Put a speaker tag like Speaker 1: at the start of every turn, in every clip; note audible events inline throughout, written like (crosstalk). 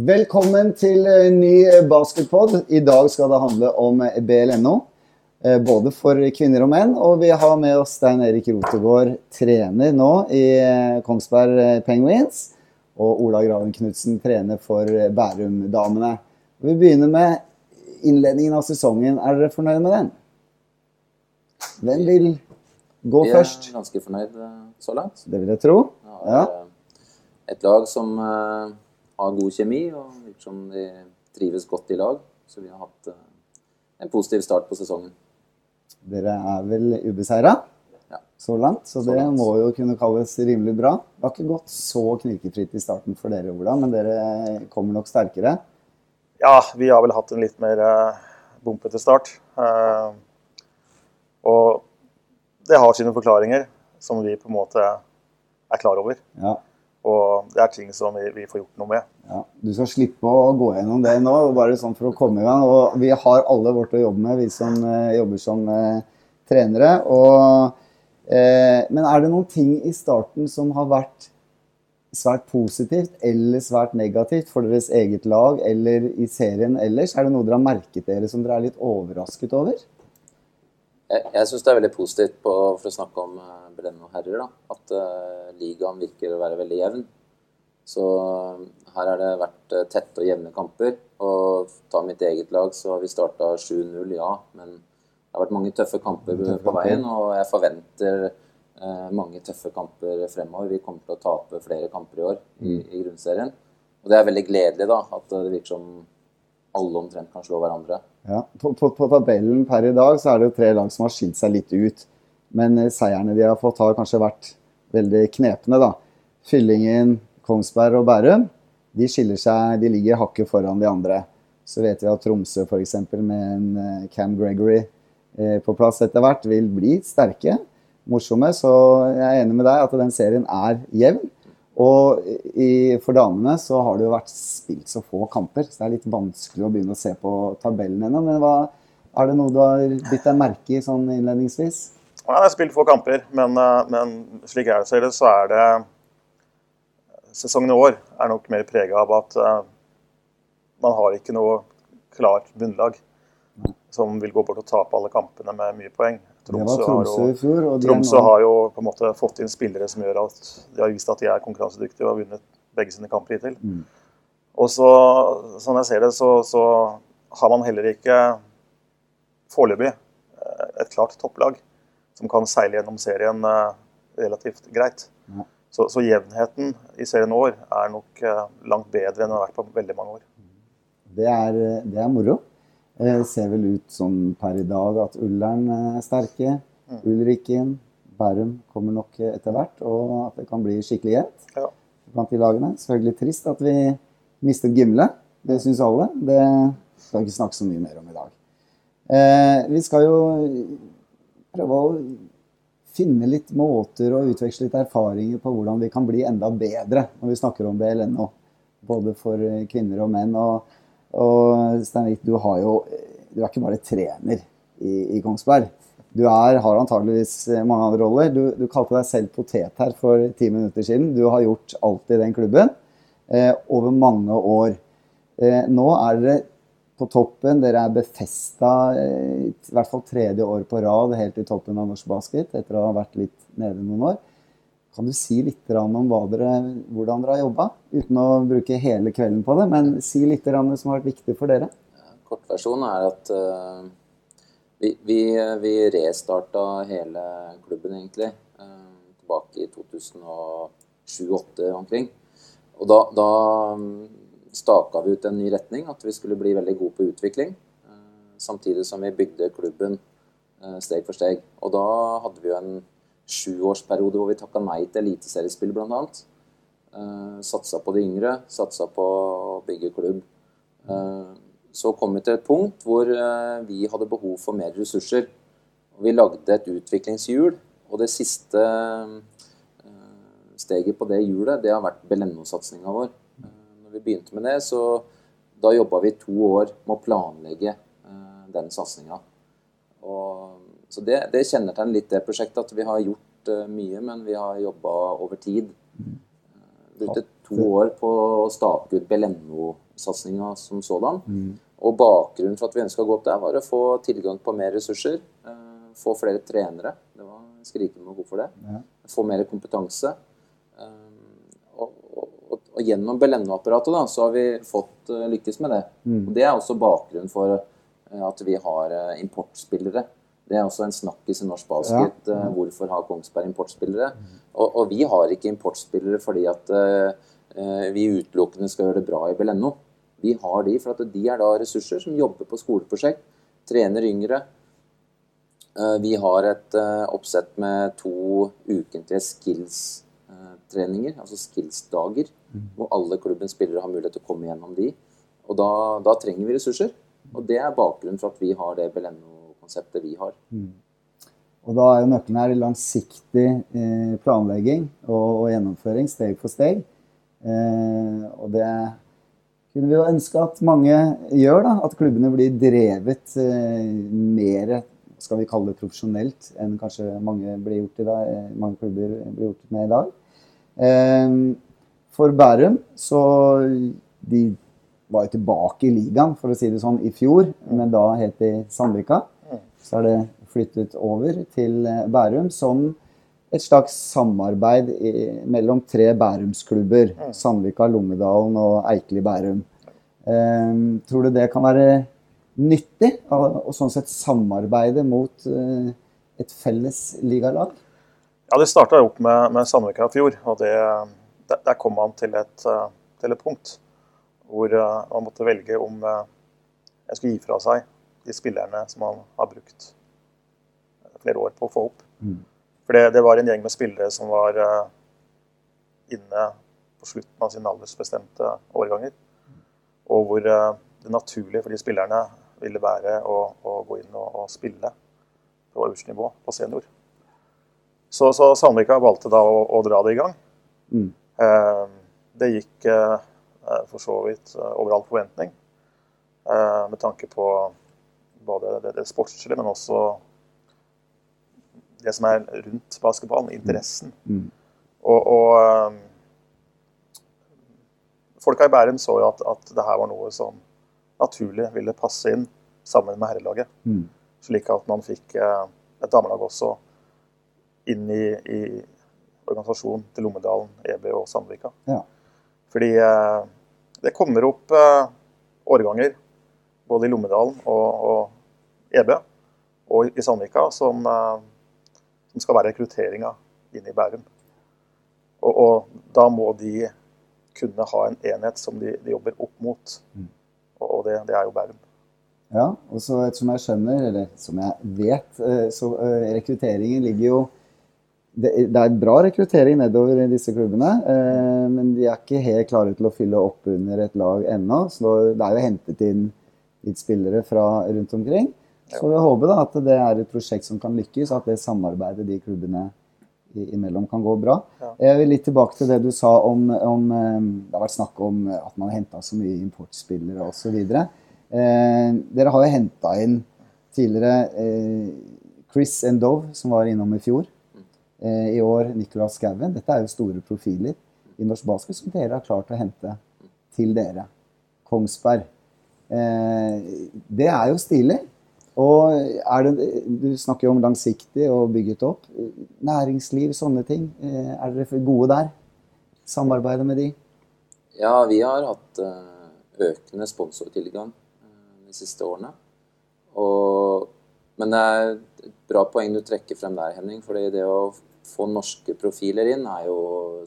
Speaker 1: Velkommen til en ny basketpod. I dag skal det handle om BLNO. eh, Både for kvinner og menn. Og vi har med oss Stein Erik Rotegård, trener nå i eh, Kongsberg eh, Penguins. Og Ola Graven Knutsen, trener for eh, Bærum-damene. Vi begynner med innledningen av sesongen. Er dere fornøyd med den? Hvem vil gå
Speaker 2: Vi er
Speaker 1: først?
Speaker 2: ganske fornøyd eh, så langt.
Speaker 1: Det vil jeg tro. Ja.
Speaker 2: eh, et lag som eh, har god kjemi, og virker som de trives godt i lag. Så vi har hatt eh, en positiv start på sesongen.
Speaker 1: Dere er vel ubeseira
Speaker 2: Ja.
Speaker 1: så langt, så
Speaker 2: Så
Speaker 1: det
Speaker 2: langt.
Speaker 1: må jo kunne kalles rimelig bra. Det har ikke gått så knirkefritt i starten for dere, Ola, men dere kommer nok sterkere.
Speaker 3: Ja, vi har vel hatt en litt mer eh, bumpete start. Eh, og det har sine forklaringer som vi på en måte er klar over.
Speaker 1: Ja,
Speaker 3: Og det er ting som vi, vi får gjort noe med.
Speaker 1: ja. Du skal slippe å gå gjennom det nå, bare sånn for å komme i gang. Og vi har alle vårt å jobbe med, vi som eh, jobber som eh, trenere. Og, eh, men er det noen ting i starten som har vært svært positivt eller svært negativt for deres eget lag eller i serien ellers? Er det noe dere har merket dere som dere er litt overrasket over?
Speaker 2: Jeg, jeg syns det er veldig positivt på, for å snakke om Brenno herrer, da, at uh, ligaen virker å være veldig jevn. Så eh, her har det vært eh, tette og jevne kamper. Og ta mitt eget lag, så har vi starta 7-0, ja. Men det har vært mange tøffe kamper på veien, og jeg forventer uh, mange tøffe kamper fremover. Vi kommer til å tape flere kamper i år i, i grunnserien. Og det er veldig gledelig, da, at det virker som alle omtrent kan slå hverandre.
Speaker 1: Ja, på, på, på tabellen per i dag så er det jo tre lag som har skilt seg litt ut. Men eh, seierne de har fått, har kanskje vært veldig knepne, da. Fyllingen, Kongsberg og Bærum de skiller seg, de ligger hakket foran de andre. Så vet vi at Tromsø f.eks. med en eh, Cam Gregory eh, på plass etter hvert vil bli sterke, morsomme. Så jeg er enig med deg at den serien er jevn. Og i, for damene så har det jo vært spilt så få kamper, så det er litt vanskelig å begynne å se på tabellen ennå. Men hva, er det noe du har bitt deg merke i sånn innledningsvis?
Speaker 3: Jeg har spilt få kamper, men, eh, men slik jeg ser det, så er det Sesongen i år er nok mer prega av at eh, man har ikke noe klart bunnlag som vil gå bort og tape alle kampene med mye poeng.
Speaker 1: Tromsø, Tromsø,
Speaker 3: har jo-
Speaker 1: fjor.
Speaker 3: Tromsø
Speaker 1: nå-
Speaker 3: har jo på en måte fått inn spillere som gjør at de har vist at de er konkurransedyktige og har vunnet begge sine kamper hittil.
Speaker 1: Mm.
Speaker 3: Og så, sånn jeg ser det, så, så har man heller ikke foreløpig eh, et klart topplag som kan seile gjennom serien eh, relativt greit.
Speaker 1: Ja.
Speaker 3: Så, så jevnheten i serien år er nok eh, langt bedre enn den har vært på veldig mange år.
Speaker 1: Det er, det er moro. Eh, ser vel ut som per i dag at Ullern er sterke.
Speaker 3: Mm.
Speaker 1: Ulriken, Bærum kommer nok etter hvert, og at det kan bli skikkelig jevnt
Speaker 3: Ja.
Speaker 1: blant de lagene. Selvfølgelig trist at vi mistet Gimle. Det syns alle. Det skal vi ikke snakke så mye mer om i dag. Eh, vi skal jo prøve å finne litt måter og utveksle litt erfaringer på hvordan vi kan bli enda bedre når vi snakker om BLNO. Både for eh, kvinner og menn. Og, og Steinvik, du jo Du er ikke bare trener i, i Kongsberg. Du er, har antageligvis eh, mange andre roller. Du, du kalte deg selv potet her for ti minutter siden. Du har gjort alt i den klubben eh, over mange år. Eh, nå er dere på toppen. Dere er befesta eh, i hvert fall tredje år på rad helt i toppen av norsk basket etter å ha vært litt nede noen år. Kan du si litt om dere, hvordan dere har jobba? Uten å bruke hele kvelden på det, men si litt om det som har vært viktig for dere.
Speaker 2: Kortversjonen er at uh, vi, vi, vi restarta hele klubben, egentlig. uh, tilbake i 2007-2008 omkring. Og da, da staka vi ut en ny retning, at vi skulle bli veldig gode på utvikling. eh, samtidig som vi bygde klubben eh, steg for steg. Og da hadde vi jo en sjuårsperiode hvor vi takka nei til eliteseriespill, bl.a. Uh, satsa på de yngre, satsa på å bygge klubb. Eh, så kom vi til et punkt hvor eh, vi hadde behov for mer ressurser. Vi lagde et utviklingshjul, og det siste eh, steget på det hjulet, det har vært Belenno-satsinga vår. Når vi begynte med det, så da jobba vi to år med å planlegge eh, den satsinga. Så det, det kjennetegner litt det prosjektet, at vi har gjort eh, mye, men vi har jobba over tid. Eh, brukte to år på å stake ut Belenno-satsinga som sådan. Og bakgrunnen for at vi ønska å gå opp der, var å få tilgang på mer ressurser. eh, Få flere trenere. Det var skrikende behov for det.
Speaker 1: Ja.
Speaker 2: Få mer kompetanse. Og, gjennom Belenno-apparatet da, så har vi fått eh, lykkes med det. Og Det er også bakgrunnen for eh, at vi har eh, importspillere. Det er også en snakkis i norsk basket. eh, Hvorfor har Kongsberg importspillere? Og, og vi har ikke importspillere fordi at eh, vi utelukkende skal gjøre det bra i Belenno. Vi har de for at de er da ressurser som jobber på skoleprosjekt, trener yngre. Uh, Vi har et uh, oppsett med to ukentlige skills-treninger, altså skills-dager, hvor alle klubbens spillere har mulighet til å komme gjennom de. Og da, da trenger vi ressurser. Og det er bakgrunnen for at vi har det Bellenno-konseptet vi har.
Speaker 1: Og da er jo nøkkelen her langsiktig eh, planlegging og, og gjennomføring, steg for steg. Eh, og det kunne vi jo ønske at mange gjør, da. At klubbene blir drevet eh, mer skal vi kalle det profesjonelt enn kanskje mange blir gjort i dag, eh, mange klubber blir gjort med i dag. Eh, for Bærum så De var jo tilbake i ligaen, for å si det sånn, i fjor, men da helt i Sandvika. Så er det flyttet over til eh, Bærum som et slags samarbeid i, mellom tre Bærumsklubber. Sandvika, Lommedalen og Eikeli Bærum. Um, tror du det kan være nyttig å sånn sett samarbeide mot uh, et felles ligalag?
Speaker 3: Ja, Det starta opp med, med Sandvika i fjor. og det, der, der kom man til et, eh, til et punkt hvor eh, man måtte velge om eh, en skulle gi fra seg de spillerne som man har brukt flere år på å få opp. For det, det var en gjeng med spillere som var eh, inne på slutten av sine aldersbestemte årganger. Og hvor eh, det naturlige for de spillerne ville være å, å gå inn og, og spille på øverste nivå, på senior. Så, så Sandvika valgte da å, å dra det i gang.
Speaker 1: Mm.
Speaker 3: Eh, det gikk eh, for så vidt eh, over all forventning. Eh, med tanke på både det, det sportslige, men også det som er rundt basketballen, interessen.
Speaker 1: Mm.
Speaker 3: Og, og eh, folka i Bærum så jo at, at det her var noe som naturlig ville passe inn sammen med herrelaget.
Speaker 1: Mm.
Speaker 3: Slik at man fikk eh, et damelag også inn i, i organisasjonen til Lommedalen, EB og Sandvika.
Speaker 1: Ja.
Speaker 3: Fordi eh, det kommer opp eh, årganger både i Lommedalen og, og EB og i Sandvika som, eh, som skal være rekrutteringa inn i Bærum. Og, og da må de kunne ha en enhet som de, de jobber opp mot. Og, og det, det er jo Bærum.
Speaker 1: Ja, og så som jeg skjønner, eller som jeg vet, så rekrutteringen ligger jo det, det er bra rekruttering nedover i disse klubbene, eh, men de er ikke helt klare til å fylle opp under et lag ennå. Så det er jo hentet inn litt spillere fra rundt omkring. Så vi håper da at det er et prosjekt som kan lykkes, at det samarbeidet de klubbene imellom kan gå bra. Jeg vil litt tilbake til det du sa om, om eh, Det har vært snakk om at man har henta så mye importspillere osv. Eh, dere har jo henta inn tidligere eh, Chris Endove, som var innom i fjor. Eh, I år Nicolas Skauen. Dette er jo store profiler i norsk basket som dere har klart å hente til dere. Kongsberg. Eh, det er jo stilig. Og er det, du snakker jo om langsiktig og bygget opp. Næringsliv, sånne ting. Eh, er dere gode der? Samarbeide med de?
Speaker 2: Ja, vi har hatt økende sponsortilgang de siste årene. Og, men det er et bra poeng du trekker frem der, Henning. fordi det å få norske profiler inn er jo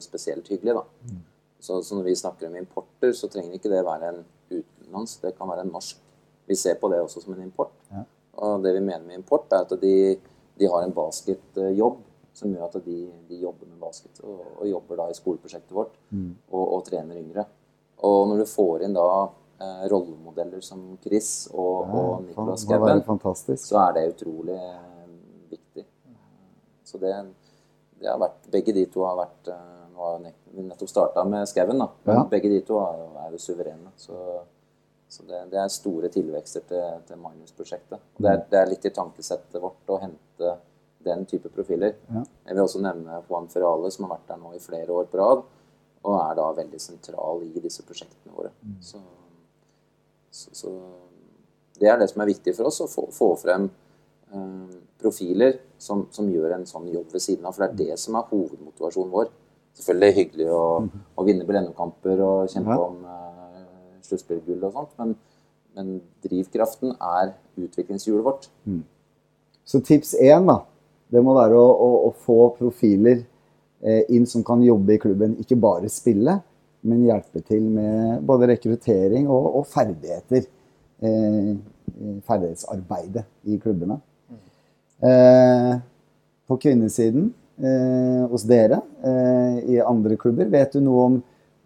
Speaker 2: spesielt hyggelig. da. Så, så når vi snakker om importer, så trenger ikke det være en utenlandsk, det kan være en norsk. Vi ser på det også som en import.
Speaker 1: Ja.
Speaker 2: Og det vi mener med import, er at de, de har en basketjobb som gjør at de, de jobber med basket, og, og jobber da i skoleprosjektet vårt og, og trener yngre. Og når du får inn da eh, rollemodeller som Chris og, og Nicolas
Speaker 1: fantastisk.
Speaker 2: så er det utrolig eh, viktig. Så det, vært Begge de to har vært eh, Nå har vi nettopp starta med Skauen, da.
Speaker 1: Ja.
Speaker 2: begge de to er jo, er jo suverene. Så, så det, det er store tilvekster til, til Magnus-prosjektet. Det det er litt i tankesettet vårt å hente den type profiler.
Speaker 1: Ja.
Speaker 2: Jeg vil også nevne Juan Ferrale, som har vært der nå i flere år på rad. Og er da veldig sentral i disse prosjektene våre. Så, så, så det er det som er viktig for oss, å få, få frem profiler som, som, gjør en sånn jobb ved siden av. For det er det som er hovedmotivasjonen vår. Selvfølgelig hyggelig å, å vinne Belenno-kamper og kjempe
Speaker 1: Ja.
Speaker 2: om uh, sluttspillgull og sånt, men, men drivkraften er utviklingshjulet vårt.
Speaker 1: Så tips én, da, det må være å, å, å få profiler eh, inn som kan jobbe i klubben. Ikke bare spille, men hjelpe til med både rekruttering og, og ferdigheter. Eh, ferdighetsarbeidet i klubbene. Eh, på kvinnesiden eh, hos dere eh, i andre klubber, vet du noe om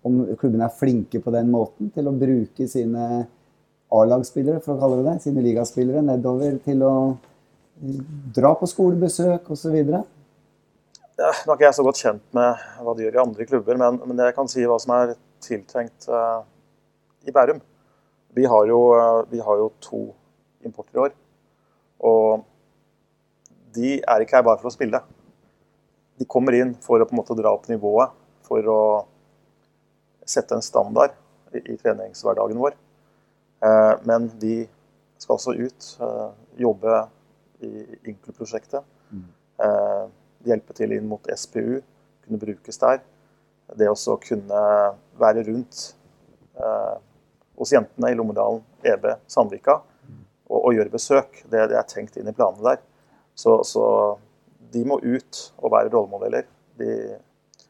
Speaker 1: om klubbene er flinke på den måten til å bruke sine A-lagsspillere, for å kalle det det, sine ligaspillere, nedover til å dra på skolebesøk osv.
Speaker 3: Ja, nå er ikke jeg så godt kjent med hva de gjør i andre klubber, men, men jeg kan si hva som er tiltenkt uh, i Bærum. Vi har, jo, uh, vi har jo to importer i år. Og de er ikke her bare for å spille. De kommer inn for å på en måte dra opp nivået, for å sette en standard i, i treningshverdagen vår. Eh, men de skal også ut, eh, jobbe i Inklu-prosjektet. Eh, hjelpe til inn mot SPU, kunne brukes der. Det også kunne være rundt eh, hos jentene i Lommedalen, EB, Sandvika og, og gjøre besøk. Det, det er tenkt inn i planene der. Så, så de må ut og være rollemodeller. De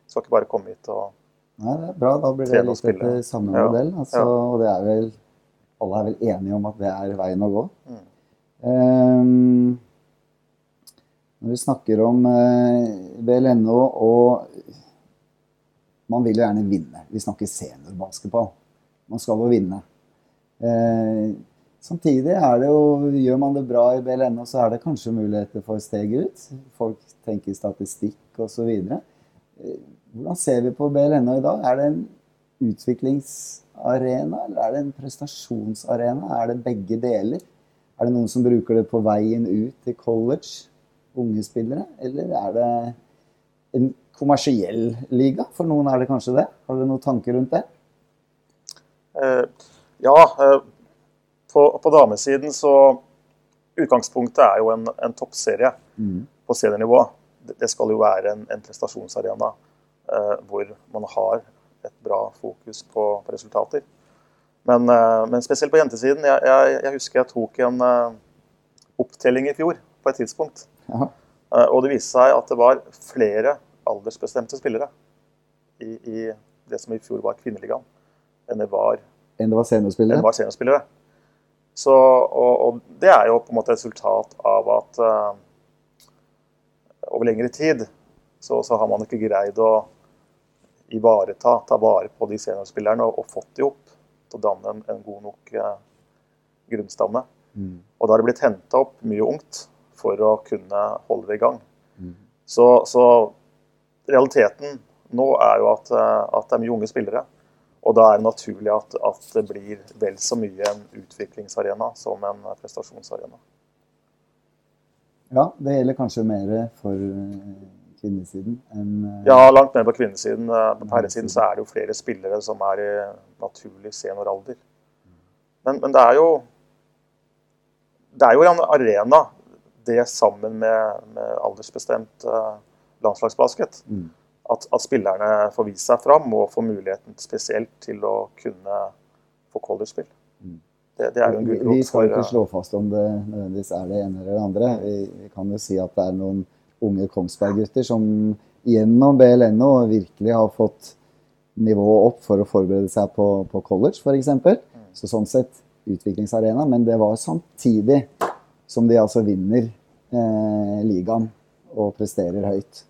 Speaker 3: skal ikke bare komme hit og
Speaker 1: Nei, det er bra. Da blir det litt etter samme
Speaker 3: Ja,
Speaker 1: modell. Altså,
Speaker 3: ja.
Speaker 1: Og det er vel Alle er vel enige om at det er veien å gå.
Speaker 3: Mm.
Speaker 1: Um, når vi snakker om uh, BLNO og Man vil jo gjerne vinne. Vi snakker seniorbasketball. Man skal jo vinne. Eh, samtidig er det jo Gjør man det bra i BLNO, så er det kanskje muligheter for steg ut. Folk tenker statistikk osv. Hvordan ser vi på BLNO i dag? Er det en utviklingsarena, eller er det en prestasjonsarena? Er det begge deler? Er det noen som bruker det på veien ut til college, unge spillere? Eller er det en kommersiell liga? For noen er det kanskje det. Har dere noen tanker rundt det?
Speaker 3: Uh, ja, eh, på, på damesiden så Utgangspunktet er jo en, en toppserie på seniornivå. Det, det skal jo være en, en prestasjonsarena eh, hvor man har et bra fokus på, på resultater. Men, eh, men spesielt på jentesiden. Jeg, jeg, jeg husker jeg tok en eh, opptelling i fjor på et tidspunkt.
Speaker 1: Ja.
Speaker 3: Eh, og det viste seg at det var flere aldersbestemte spillere i, i det som i fjor var kvinneligaen, enn det var
Speaker 1: Enn det var seniorspillere?
Speaker 3: Så, og, og det er jo på en måte et resultat av at uh, over lengre tid så, så har man ikke greid å ivareta, ta vare på de seniorspillerne og, og fått de opp til å danne en, en god nok uh, grunnstamme.
Speaker 1: Mm.
Speaker 3: Og da har det blitt henta opp mye ungt for å kunne holde det i gang.
Speaker 1: Mm.
Speaker 3: Så, så realiteten nå er jo at, eh, at det er mye unge spillere. Og da er det naturlig at, at det blir vel så mye en utviklingsarena som en prestasjonsarena.
Speaker 1: Ja, det gjelder kanskje mer for eh, kvinnesiden enn eh,
Speaker 3: Ja, langt mer på kvinnesiden. Eh, På herresiden så er det jo flere spillere som er i naturlig senioralder. Men, men det er jo Det er jo en arena, det sammen med, med aldersbestemt landslagsbasket.
Speaker 1: Mm.
Speaker 3: At, at spillerne får vist seg fram og får muligheten spesielt til å kunne få collegespill.
Speaker 1: Mm.
Speaker 3: Det, det er
Speaker 1: Vi- Vi skal ikke slå fast om det nødvendigvis er det ene eller det andre. Vi, vi kan jo si at det er noen unge Kongsberg-gutter som gjennom BLNO virkelig har fått nivået opp for å forberede seg på, på college, f.eks.
Speaker 3: Mm.
Speaker 1: Så sånn sett utviklingsarena. Men det var samtidig som de altså vinner eh, ligaen og presterer høyt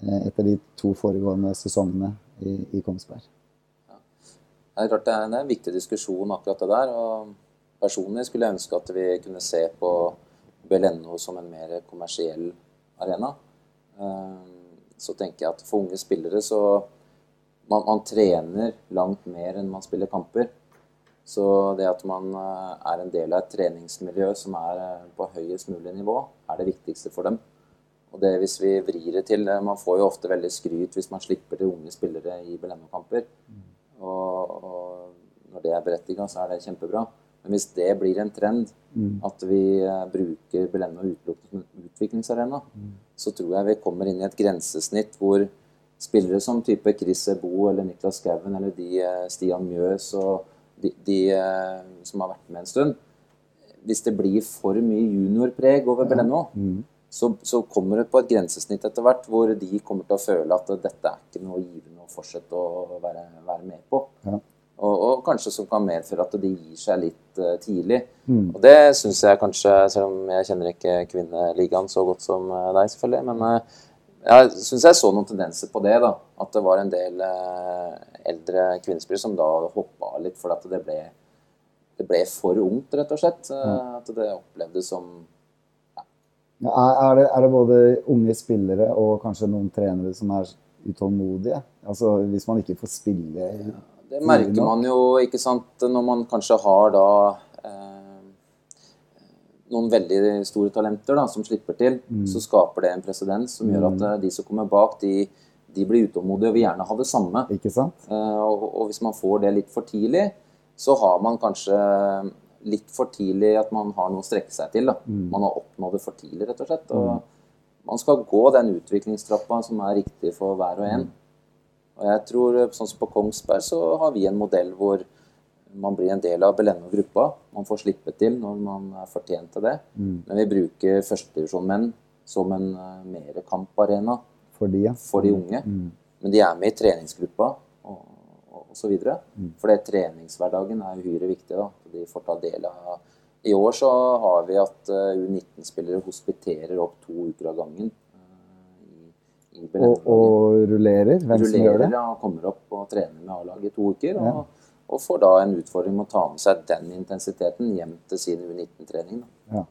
Speaker 1: etter de to foregående sesongene i, i Kongsberg.
Speaker 2: Det er klart det er, en viktig diskusjon akkurat det der. og Personlig skulle jeg ønske at vi kunne se på BLNO som en mer kommersiell arena. Eh, Så tenker jeg at for unge spillere så man, man trener langt mer enn man spiller kamper. Så det at man eh, er en del av et treningsmiljø som er eh, på høyest mulig nivå, er det viktigste for dem. Og det hvis vi vrir det til Man får jo ofte veldig skryt hvis man slipper til unge spillere i Beleno-kamper. Og, og, når det er berettiga, så er det kjempebra. Men hvis det blir en trend, at vi eh, bruker Beleno utelukkende som en utviklingsarena, så tror jeg vi kommer inn i et grensesnitt hvor spillere som type Chris Ebo eller Niklas Skauen eller de eh, Stian Mjøs og de, de eh, som har vært med en stund Hvis det blir for mye juniorpreg over Beleno, så, så kommer det på et grensesnitt etter hvert hvor de kommer til å føle at dette er ikke noe givende å fortsette å være, være med på.
Speaker 1: Ja.
Speaker 2: Og, og kanskje som kan medføre at de gir seg litt uh, tidlig. Og det syns jeg kanskje, selv om jeg kjenner ikke kvinneligaen så godt som eh, deg, selvfølgelig, men uh, jeg syns jeg så noen tendenser på det. da, At det var en del uh, eldre kvinnespillere som da hoppa litt fordi at det ble, det ble for ungt, rett og slett. Eh, At det opplevdes som
Speaker 1: Er, det, er det både unge spillere og kanskje noen trenere som er utålmodige? Altså Hvis man ikke får spille
Speaker 2: Det merker man jo, ikke sant, når man kanskje har da eh, noen veldig store talenter da, som slipper til, så skaper det en presedens som gjør at eh, de som kommer bak, de, de blir utålmodige og vil gjerne ha det samme.
Speaker 1: Ikke sant?
Speaker 2: Eh, og, og hvis man får det litt for tidlig, så har man kanskje litt for tidlig at man har noe å strekke seg til. Da. Man har oppnådd det for tidlig, rett og slett. Og man skal gå den utviklingstrappa som er riktig for hver og en. Og jeg tror, sånn som på Kongsberg, så har vi en modell hvor man blir en del av Belenno-gruppa. Man får slippe til når man er fortjent til det. Men vi bruker førstedivisjonmenn som en uh, mer kamparena
Speaker 1: For de, ja.
Speaker 2: for de unge. Men de er med i treningsgruppa så videre. For det treningshverdagen er uhyre viktig. da. De får ta del av I år så har vi at uh, U19-spillere hospiterer opp to uker av gangen. i, i
Speaker 1: Og, og rullerer. Hvem som gjør det?
Speaker 2: Rullerer ja, kommer opp og trener med A-laget i to uker. Og, og får da en utfordring med å ta med seg den intensiteten hjem til sin U19-trening. da.
Speaker 1: Ja.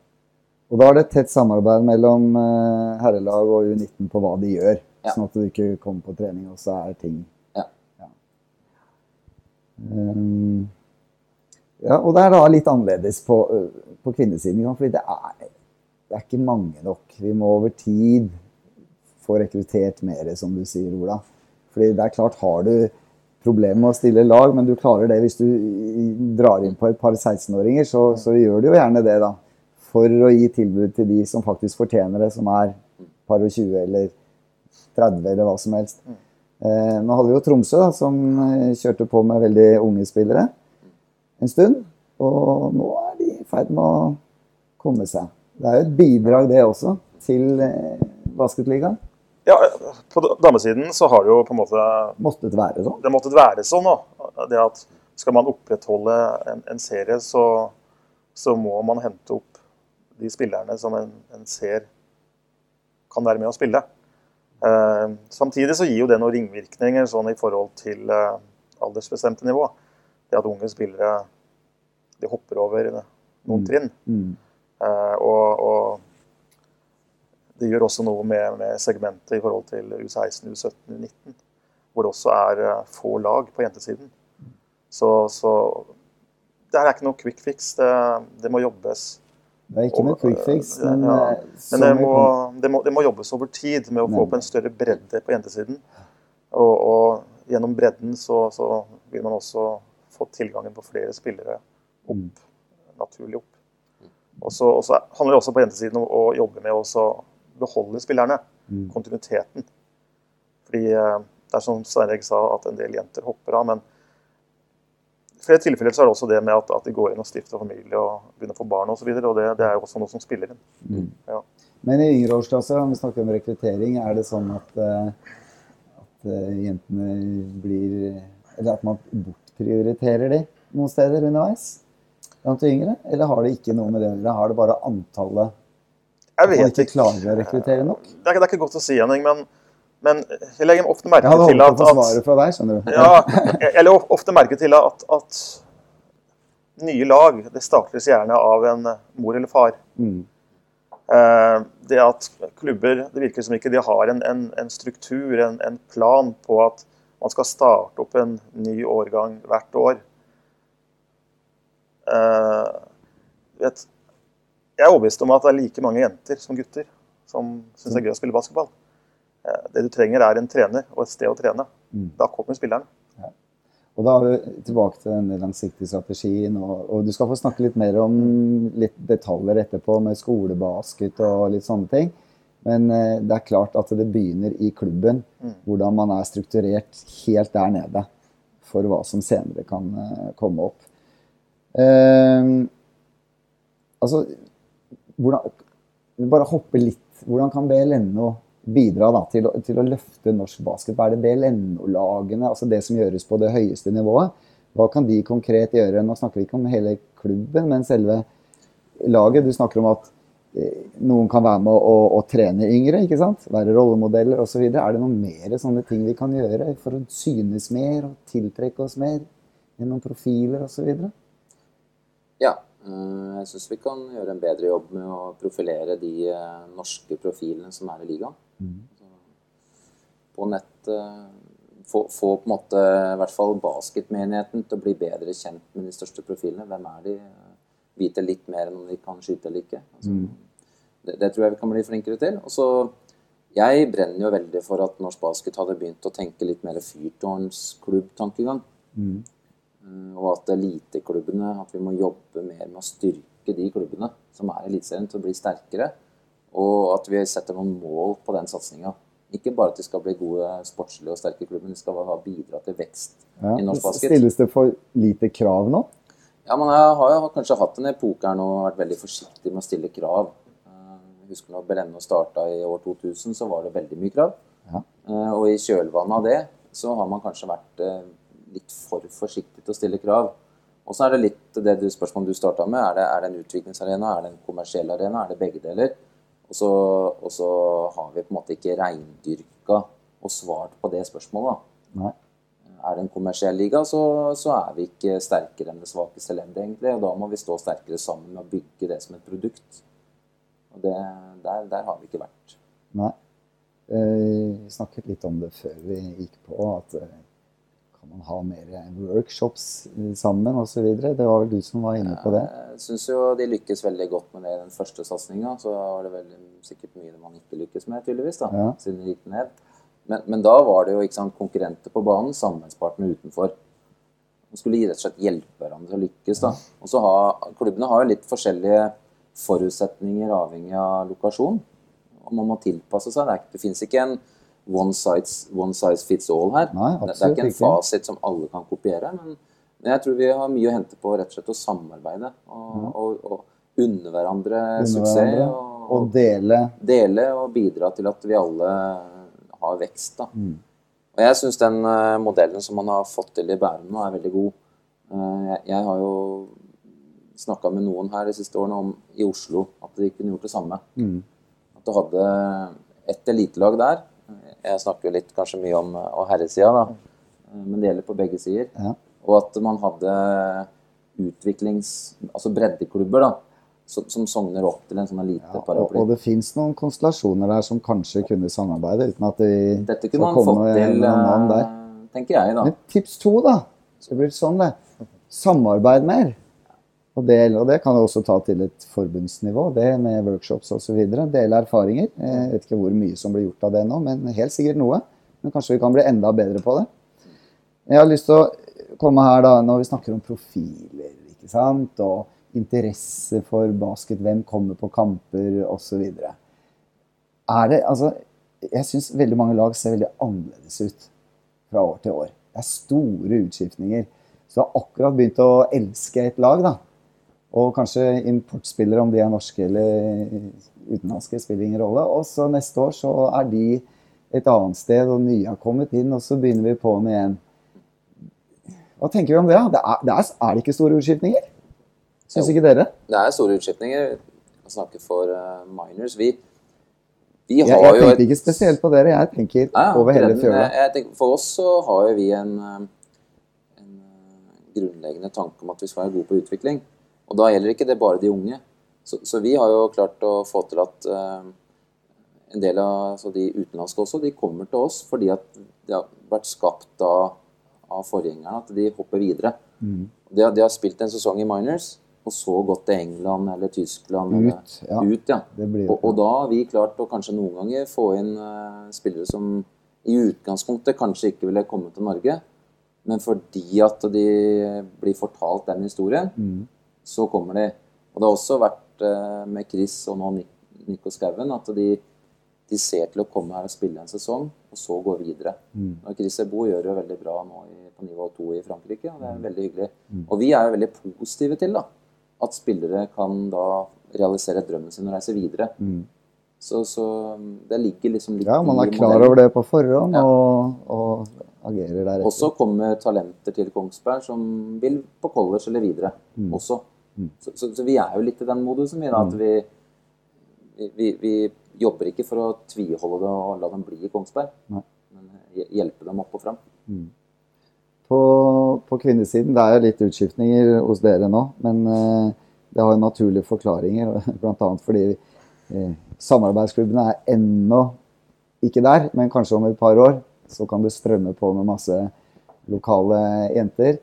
Speaker 1: Og da er det et tett samarbeid mellom eh, herrelag og U19 på hva de gjør.
Speaker 2: Ja.
Speaker 1: Sånn at du ikke kommer på trening, og så er ting Um, ja, og det er da litt annerledes på, på kvinnesiden. for? Det er, det er ikke mange nok. Vi må over tid få rekruttert mer, som du sier, Ola. Fordi det er klart, har du problemer med å stille lag, men du klarer det hvis du drar inn på et par 16-åringer, så, så gjør du jo gjerne det, da. For å gi tilbud til de som faktisk fortjener det, som er par og 20 eller 30 eller hva som helst. Eh, nå hadde vi jo Tromsø, da, som eh, kjørte på med veldig unge spillere en stund. Og nå er de i ferd med å komme seg. Det er jo et bidrag, det også, til eh, basketligaen.
Speaker 3: Ja, På damesiden så har det jo på en måte
Speaker 1: Måttet være sånn?
Speaker 3: Det måttet være sånn. da. Det at Skal man opprettholde en, en serie, så, så må man hente opp de spillerne som en, en ser kan være med å spille. Eh, samtidig så gir jo det noen ringvirkninger sånn i forhold til eh, aldersbestemte nivå. Det at unge spillere de hopper over noen trinn.
Speaker 1: Mm.
Speaker 3: Eh, og, og det gjør også noe med, med segmentet i forhold til U16, U17, U19. Hvor det også er få lag på jentesiden. Så, så det her er ikke noe quick fix. Det, det må jobbes.
Speaker 1: Det er ikke noe quick fix, men,
Speaker 3: Ja,
Speaker 1: eh,
Speaker 3: Men det må, det, må, det må jobbes over tid med å få opp en større bredde på jentesiden. Og, og gjennom bredden så, så vil man også få tilgangen på flere spillere opp,
Speaker 1: Mm.
Speaker 3: naturlig opp. Og så, handler det også på jentesiden om å jobbe med å beholde spillerne.
Speaker 1: Mm.
Speaker 3: Kontinuiteten. Fordi eh, det er som Sverre sa, at en del jenter hopper av. Men flere tilfeller så er det også det med at, at de går inn og stifter familie og begynner å få barn osv. Det, det er jo også noe som spiller inn.
Speaker 1: Mm.
Speaker 3: Ja.
Speaker 1: Men i yngre årsklasser, når vi snakker om rekruttering, er det sånn at, eh, at eh, jentene blir Eller at man bortprioriterer de noen steder underveis blant de yngre? Eller har det ikke noe med det gjøre? Har det bare antallet
Speaker 3: Jeg vet
Speaker 1: ikke
Speaker 3: ikke.
Speaker 1: klarer å rekruttere nok?
Speaker 3: Det er, det er ikke godt å si, Henning, men, men jeg legger ofte merke
Speaker 1: Jeg
Speaker 3: til at, at
Speaker 1: fra deg, skjønner du.
Speaker 3: Ja, jeg legger ofte merke til at, at nye lag det startes gjerne av en mor eller far.
Speaker 1: Mm.
Speaker 3: Eh, det at klubber det virker som ikke de har en, en, en struktur, en, en plan på at man skal starte opp en ny årgang hvert år. Eh, vet, jeg er overbevist om at det er like mange jenter som gutter som syns det er gøy å spille basketball. Eh, det du trenger, er en trener og et sted å trene. Da kommer spillerne.
Speaker 1: Og da er vi tilbake til denne langsiktige strategien. Og, og du skal få snakke litt mer om litt detaljer etterpå med skolebasket og litt sånne ting. Men eh, det er klart at det begynner i klubben, hvordan man er strukturert helt der nede for hva som senere kan eh, komme opp. Eh, altså, hvordan, bare hoppe litt. Hvordan kan BLNO bidra da, til, å, til, å, løfte norsk basket? Hva er det BLNO-lagene, altså det som gjøres på det høyeste nivået, hva kan de konkret gjøre? Nå snakker vi ikke om hele klubben, men selve laget. Du snakker om at eh, noen kan være med å, å, å trene yngre, ikke sant? være rollemodeller osv. Er det noen mer sånne ting vi kan gjøre for å synes mer og tiltrekke oss mer gjennom profiler osv.?
Speaker 2: Ja, Eh, jeg syns vi kan gjøre en bedre jobb med å profilere de eh, norske profilene som er i ligaen. Mm. På nett eh, få, få, på en måte i hvert fall basketmenigheten til å bli bedre kjent med de største profilene. Hvem er de? Vite litt mer enn om de kan skyte eller ikke. Altså, mm. det, det, tror jeg vi kan bli flinkere til. Og så jeg brenner jo veldig for at norsk basket hadde begynt å tenke litt mer fyrtårnsklubbtankegang. Mm. Eh, og at eliteklubbene At vi må jobbe mer med å styrke de klubbene som er i Eliteserien, til å bli sterkere. Og at vi setter noen mål på den satsinga. Ikke bare at de skal bli gode sportslige og sterke klubber, men de skal bidra til vekst ja, i norsk basket.
Speaker 1: Stilles det for lite krav nå?
Speaker 2: Ja, men Jeg har jo kanskje hatt en epoke her nå og vært veldig forsiktig med å stille krav. Eh, jeg husker når Belenno starta i år 2000, så var det veldig mye krav. Ja. Eh, og i kjølvannet av det så har man kanskje vært litt for forsiktig til å stille krav. Og så er det litt det du, spørsmålet du starta med. Er det, er det en utviklingsarena? Er det en kommersiell arena? Er det begge deler? Og så, og så har vi på en måte ikke reindyrka og svart på det spørsmålet. Nei. Er det en kommersiell liga, så, så, er vi ikke sterkere enn det svakeste leddet, egentlig. Og da må vi stå sterkere sammen med å bygge det som et produkt. Og det, der, der, har vi ikke vært.
Speaker 1: Nei. Eh, vi snakket litt om det før vi gikk på, at eh, man ha mer workshops sammen osv.? Det var vel du som var inne på det?
Speaker 2: Jeg syns jo de lykkes veldig godt med det i den første satsinga. Så var det veldig, sikkert mye man ikke lykkes med, tydeligvis, da, ja. siden det gikk ned. Men, men, da var det jo sant, konkurrenter på banen, samarbeidspartnere utenfor. Man skulle rett og slett hjelpe hverandre til å lykkes. da. Og så har, Klubbene har jo litt forskjellige forutsetninger avhengig av lokasjon. Og man må tilpasse seg. Det, det fins ikke en one size, one size fits all her. Nei, det er ikke en fasit som alle kan kopiere. Men, men, jeg tror vi har mye å hente på rett og slett å samarbeide og, ja. og, og unne hverandre unne suksess.
Speaker 1: Og, og, dele.
Speaker 2: Dele og bidra til at vi alle har vekst. da. Mm. Og jeg syns den uh, modellen som man har fått til i Bærum nå, er veldig god. Uh, jeg, jeg, har jo snakka med noen her de siste årene om i Oslo at de kunne gjort det samme. Mm. At du hadde et elitelag der jeg snakker jo litt kanskje mye om og herresida, da. Men det gjelder på begge sider. Ja. Og at man hadde utviklings... Altså breddeklubber, da. Som, som sogner opp til en sånn lite ja,
Speaker 1: paraply. Og, og det fins noen konstellasjoner der som kanskje kunne samarbeide, uten at de
Speaker 2: Dette kunne man fått til, eh, tenker jeg, da.
Speaker 1: Men tips to, da. Det blir sånn, det. Samarbeid mer. Og det, og det, kan du også ta til et forbundsnivå, det med workshops osv. Dele erfaringer. Jeg vet ikke hvor mye som blir gjort av det nå, men helt sikkert noe. Men kanskje vi kan bli enda bedre på det. Jeg har lyst til å komme her da, når vi snakker om profiler ikke sant? og interesse for basket, hvem kommer på kamper osv. Er det, altså, Jeg syns veldig mange lag ser veldig annerledes ut fra år til år. Det er store utskiftninger. Så jeg har akkurat begynt å elske et lag. da. Og kanskje importspillere, om de er norske eller utenlandske, spiller ingen rolle. Og så neste år så er de et annet sted, og nye har kommet inn, og så begynner vi på'n igjen. Hva tenker vi om det? Det er, det er, er det ikke store utskiftninger? Syns ikke dere?
Speaker 2: Det er store utskiftninger. Jeg snakker for uh, minors. Vi,
Speaker 1: vi har jeg, jeg jo tenker ikke spesielt på dere, jeg tenker ja, over hele fjøla.
Speaker 2: For oss så har jo vi en, eh, en eh, grunnleggende tanke om at vi skal være gode på utvikling. Og da gjelder ikke det bare de unge. Så, så vi har jo klart å få til at uh, en del av altså de utenlandske også, de kommer til oss fordi at det har vært skapt av, av forgjengerne at de hopper videre. Mm. De, de, har, spilt en sesong i minors, og så gått til England eller Tyskland.
Speaker 1: Ut,
Speaker 2: eller,
Speaker 1: ja.
Speaker 2: ut, ja.
Speaker 1: Blir
Speaker 2: Og, og da har vi klart å kanskje noen ganger få inn uh, spillere som i utgangspunktet kanskje ikke ville kommet til Norge, men fordi at de blir fortalt den historien,
Speaker 1: Mm.
Speaker 2: Så kommer de. Og det har også vært eh, med Chris og nå Nico Skauen at de, de ser til å komme her og spille en sesong, og så gå videre.
Speaker 1: Mm.
Speaker 2: Og Chris Ebo gjør det veldig bra nå i, på nivå 2 i Frankrike, og det
Speaker 1: Mm.
Speaker 2: er veldig hyggelig. Og vi er jo veldig positive til da, at spillere kan da realisere drømmen sin og reise videre.
Speaker 1: Mm.
Speaker 2: Så, så det ligger liksom litt
Speaker 1: Ja, man er klar over det på forhånd
Speaker 2: Ja.
Speaker 1: og, og agerer deretter.
Speaker 2: Og så kommer talenter til Kongsberg som vil på college eller videre
Speaker 1: Mm.
Speaker 2: også. Så, så, så vi er jo litt i den modusen, vi. da, At vi, vi, vi, vi jobber ikke for å tviholde det og la dem bli i Kongsberg,
Speaker 1: Nei.
Speaker 2: men hjelpe dem opp og fram.
Speaker 1: På, på kvinnesiden det er litt utskiftninger hos dere nå, men eh, det har jo naturlige forklaringer. (laughs) Bl.a. fordi eh, samarbeidsklubbene er ennå ikke der, men kanskje om et par år så kan det strømme på med masse lokale jenter.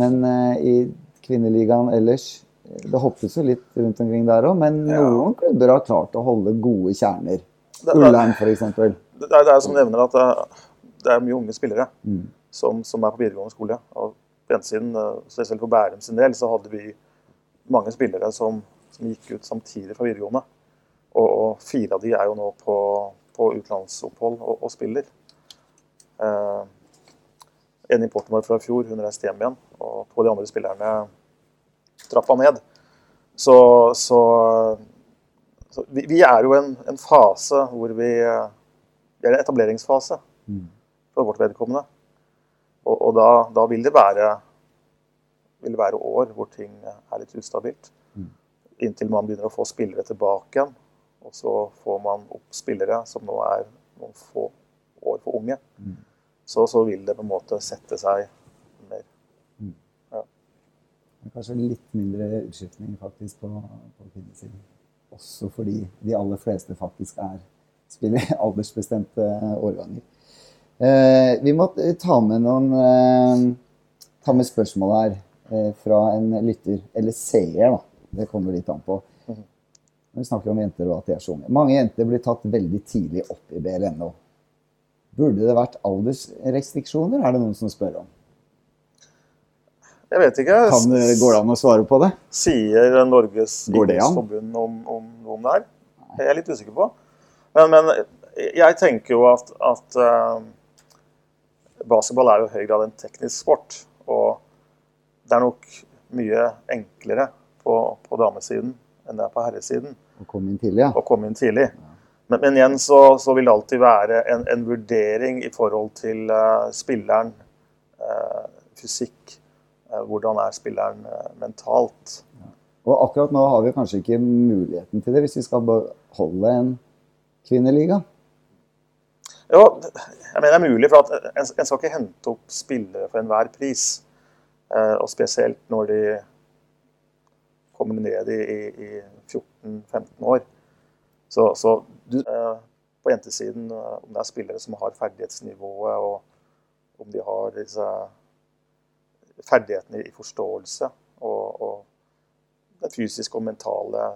Speaker 1: Men eh, i kvinneligaen ellers Det hoppes jo litt rundt omkring der òg, men
Speaker 3: Ja.
Speaker 1: noen klubber har klart å holde gode kjerner.
Speaker 3: Det, det,
Speaker 1: Ullern f.eks.
Speaker 3: det, er, det er som nevner at det, det er mye unge spillere
Speaker 1: Mm.
Speaker 3: som, som er på videregående skole. Og på en siden, spesielt for Bærum sin del, så hadde vi mange spillere som, som gikk ut samtidig fra videregående. Og, og fire av de er jo nå på, på utenlandsopphold og, og spiller. Eh, en importen vår fra i fjor, hun reiste hjem igjen. Og to av de andre spillerne trappa ned. Så, så, så vi, vi er jo i en, en fase hvor vi Vi er i en etableringsfase
Speaker 1: Mm.
Speaker 3: for vårt vedkommende. Og, og da, da vil det være vil det være år hvor ting er litt ustabilt.
Speaker 1: Mm.
Speaker 3: Inntil man begynner å få spillere tilbake igjen. Og så får man opp spillere som nå er noen få år for unge.
Speaker 1: Mm.
Speaker 3: Så, så vil det på en måte sette seg
Speaker 1: Kanskje litt mindre utskiftning faktisk på, på kvinnesiden. Også fordi de aller fleste faktisk er spiller (laughs) aldersbestemte årganger. Eh, vi må eh, ta med noen eh, ta med spørsmål her eh, fra en lytter, eller seer, da. Det kommer litt an på.
Speaker 3: Mhm.
Speaker 1: Når vi snakker om jenter og at de er så unge. Mange jenter blir tatt veldig tidlig opp i BLNO. Burde det vært aldersrestriksjoner, er det noen som spør om.
Speaker 3: Jeg vet ikke.
Speaker 1: Kan, går det an å svare på det?
Speaker 3: Sier Norges idrettsforbund om, om om det her? Jeg er litt usikker på. Men, men jeg tenker jo at, at uh, basketball er jo i høy grad en teknisk sport. Og det er nok mye enklere på, på damesiden enn det er på herresiden
Speaker 1: Å komme inn tidlig, ja.
Speaker 3: å komme inn tidlig. Men, men igjen så, så vil det alltid være en, en vurdering i forhold til uh, spilleren, uh, fysikk. Eh, hvordan er spilleren eh, mentalt?
Speaker 1: Og akkurat nå har vi kanskje ikke muligheten til det hvis vi skal beholde en kvinneliga.
Speaker 3: Jo, jeg mener det er mulig, for at en, skal ikke hente opp spillere for enhver pris. Eh, og spesielt når de kommer ned i, i, i 14-15 år. Så, så du, på jentesiden, om det er spillere som har ferdighetsnivået, og om de har disse ferdighetene i forståelse og, og den fysiske og mentale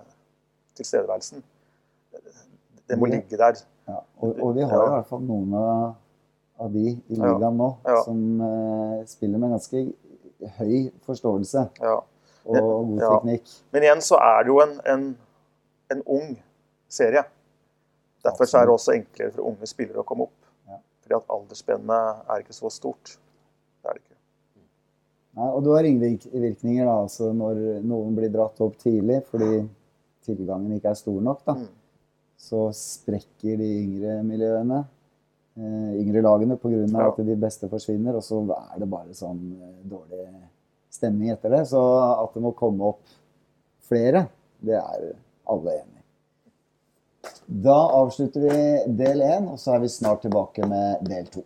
Speaker 3: tilstedeværelsen, det må ligge der.
Speaker 1: Ja, og, og vi har i hvert fall noen av, av de i
Speaker 3: Ja.
Speaker 1: ligaen nå
Speaker 3: Ja.
Speaker 1: som uh, spiller med ganske høy forståelse
Speaker 3: Ja.
Speaker 1: og god
Speaker 3: Ja.
Speaker 1: teknikk.
Speaker 3: Men igjen så er det jo en, en, en ung serie. Derfor så er det også enklere for unge spillere å komme opp.
Speaker 1: Ja.
Speaker 3: Fordi at aldersspennet er ikke så stort. Det er det ikke.
Speaker 1: Nei, og du har ringvirkninger da, altså når noen blir dratt opp tidlig fordi tilgangen ikke er stor nok. da.
Speaker 3: Mm.
Speaker 1: så sprekker de yngre miljøene, eh, yngre lagene, pga.
Speaker 3: Ja.
Speaker 1: at de beste forsvinner. Og så er det bare sånn eh, dårlig stemning etter det. Så at det må komme opp flere, det er alle enig i. Da avslutter vi del én, og så er vi snart tilbake med del to.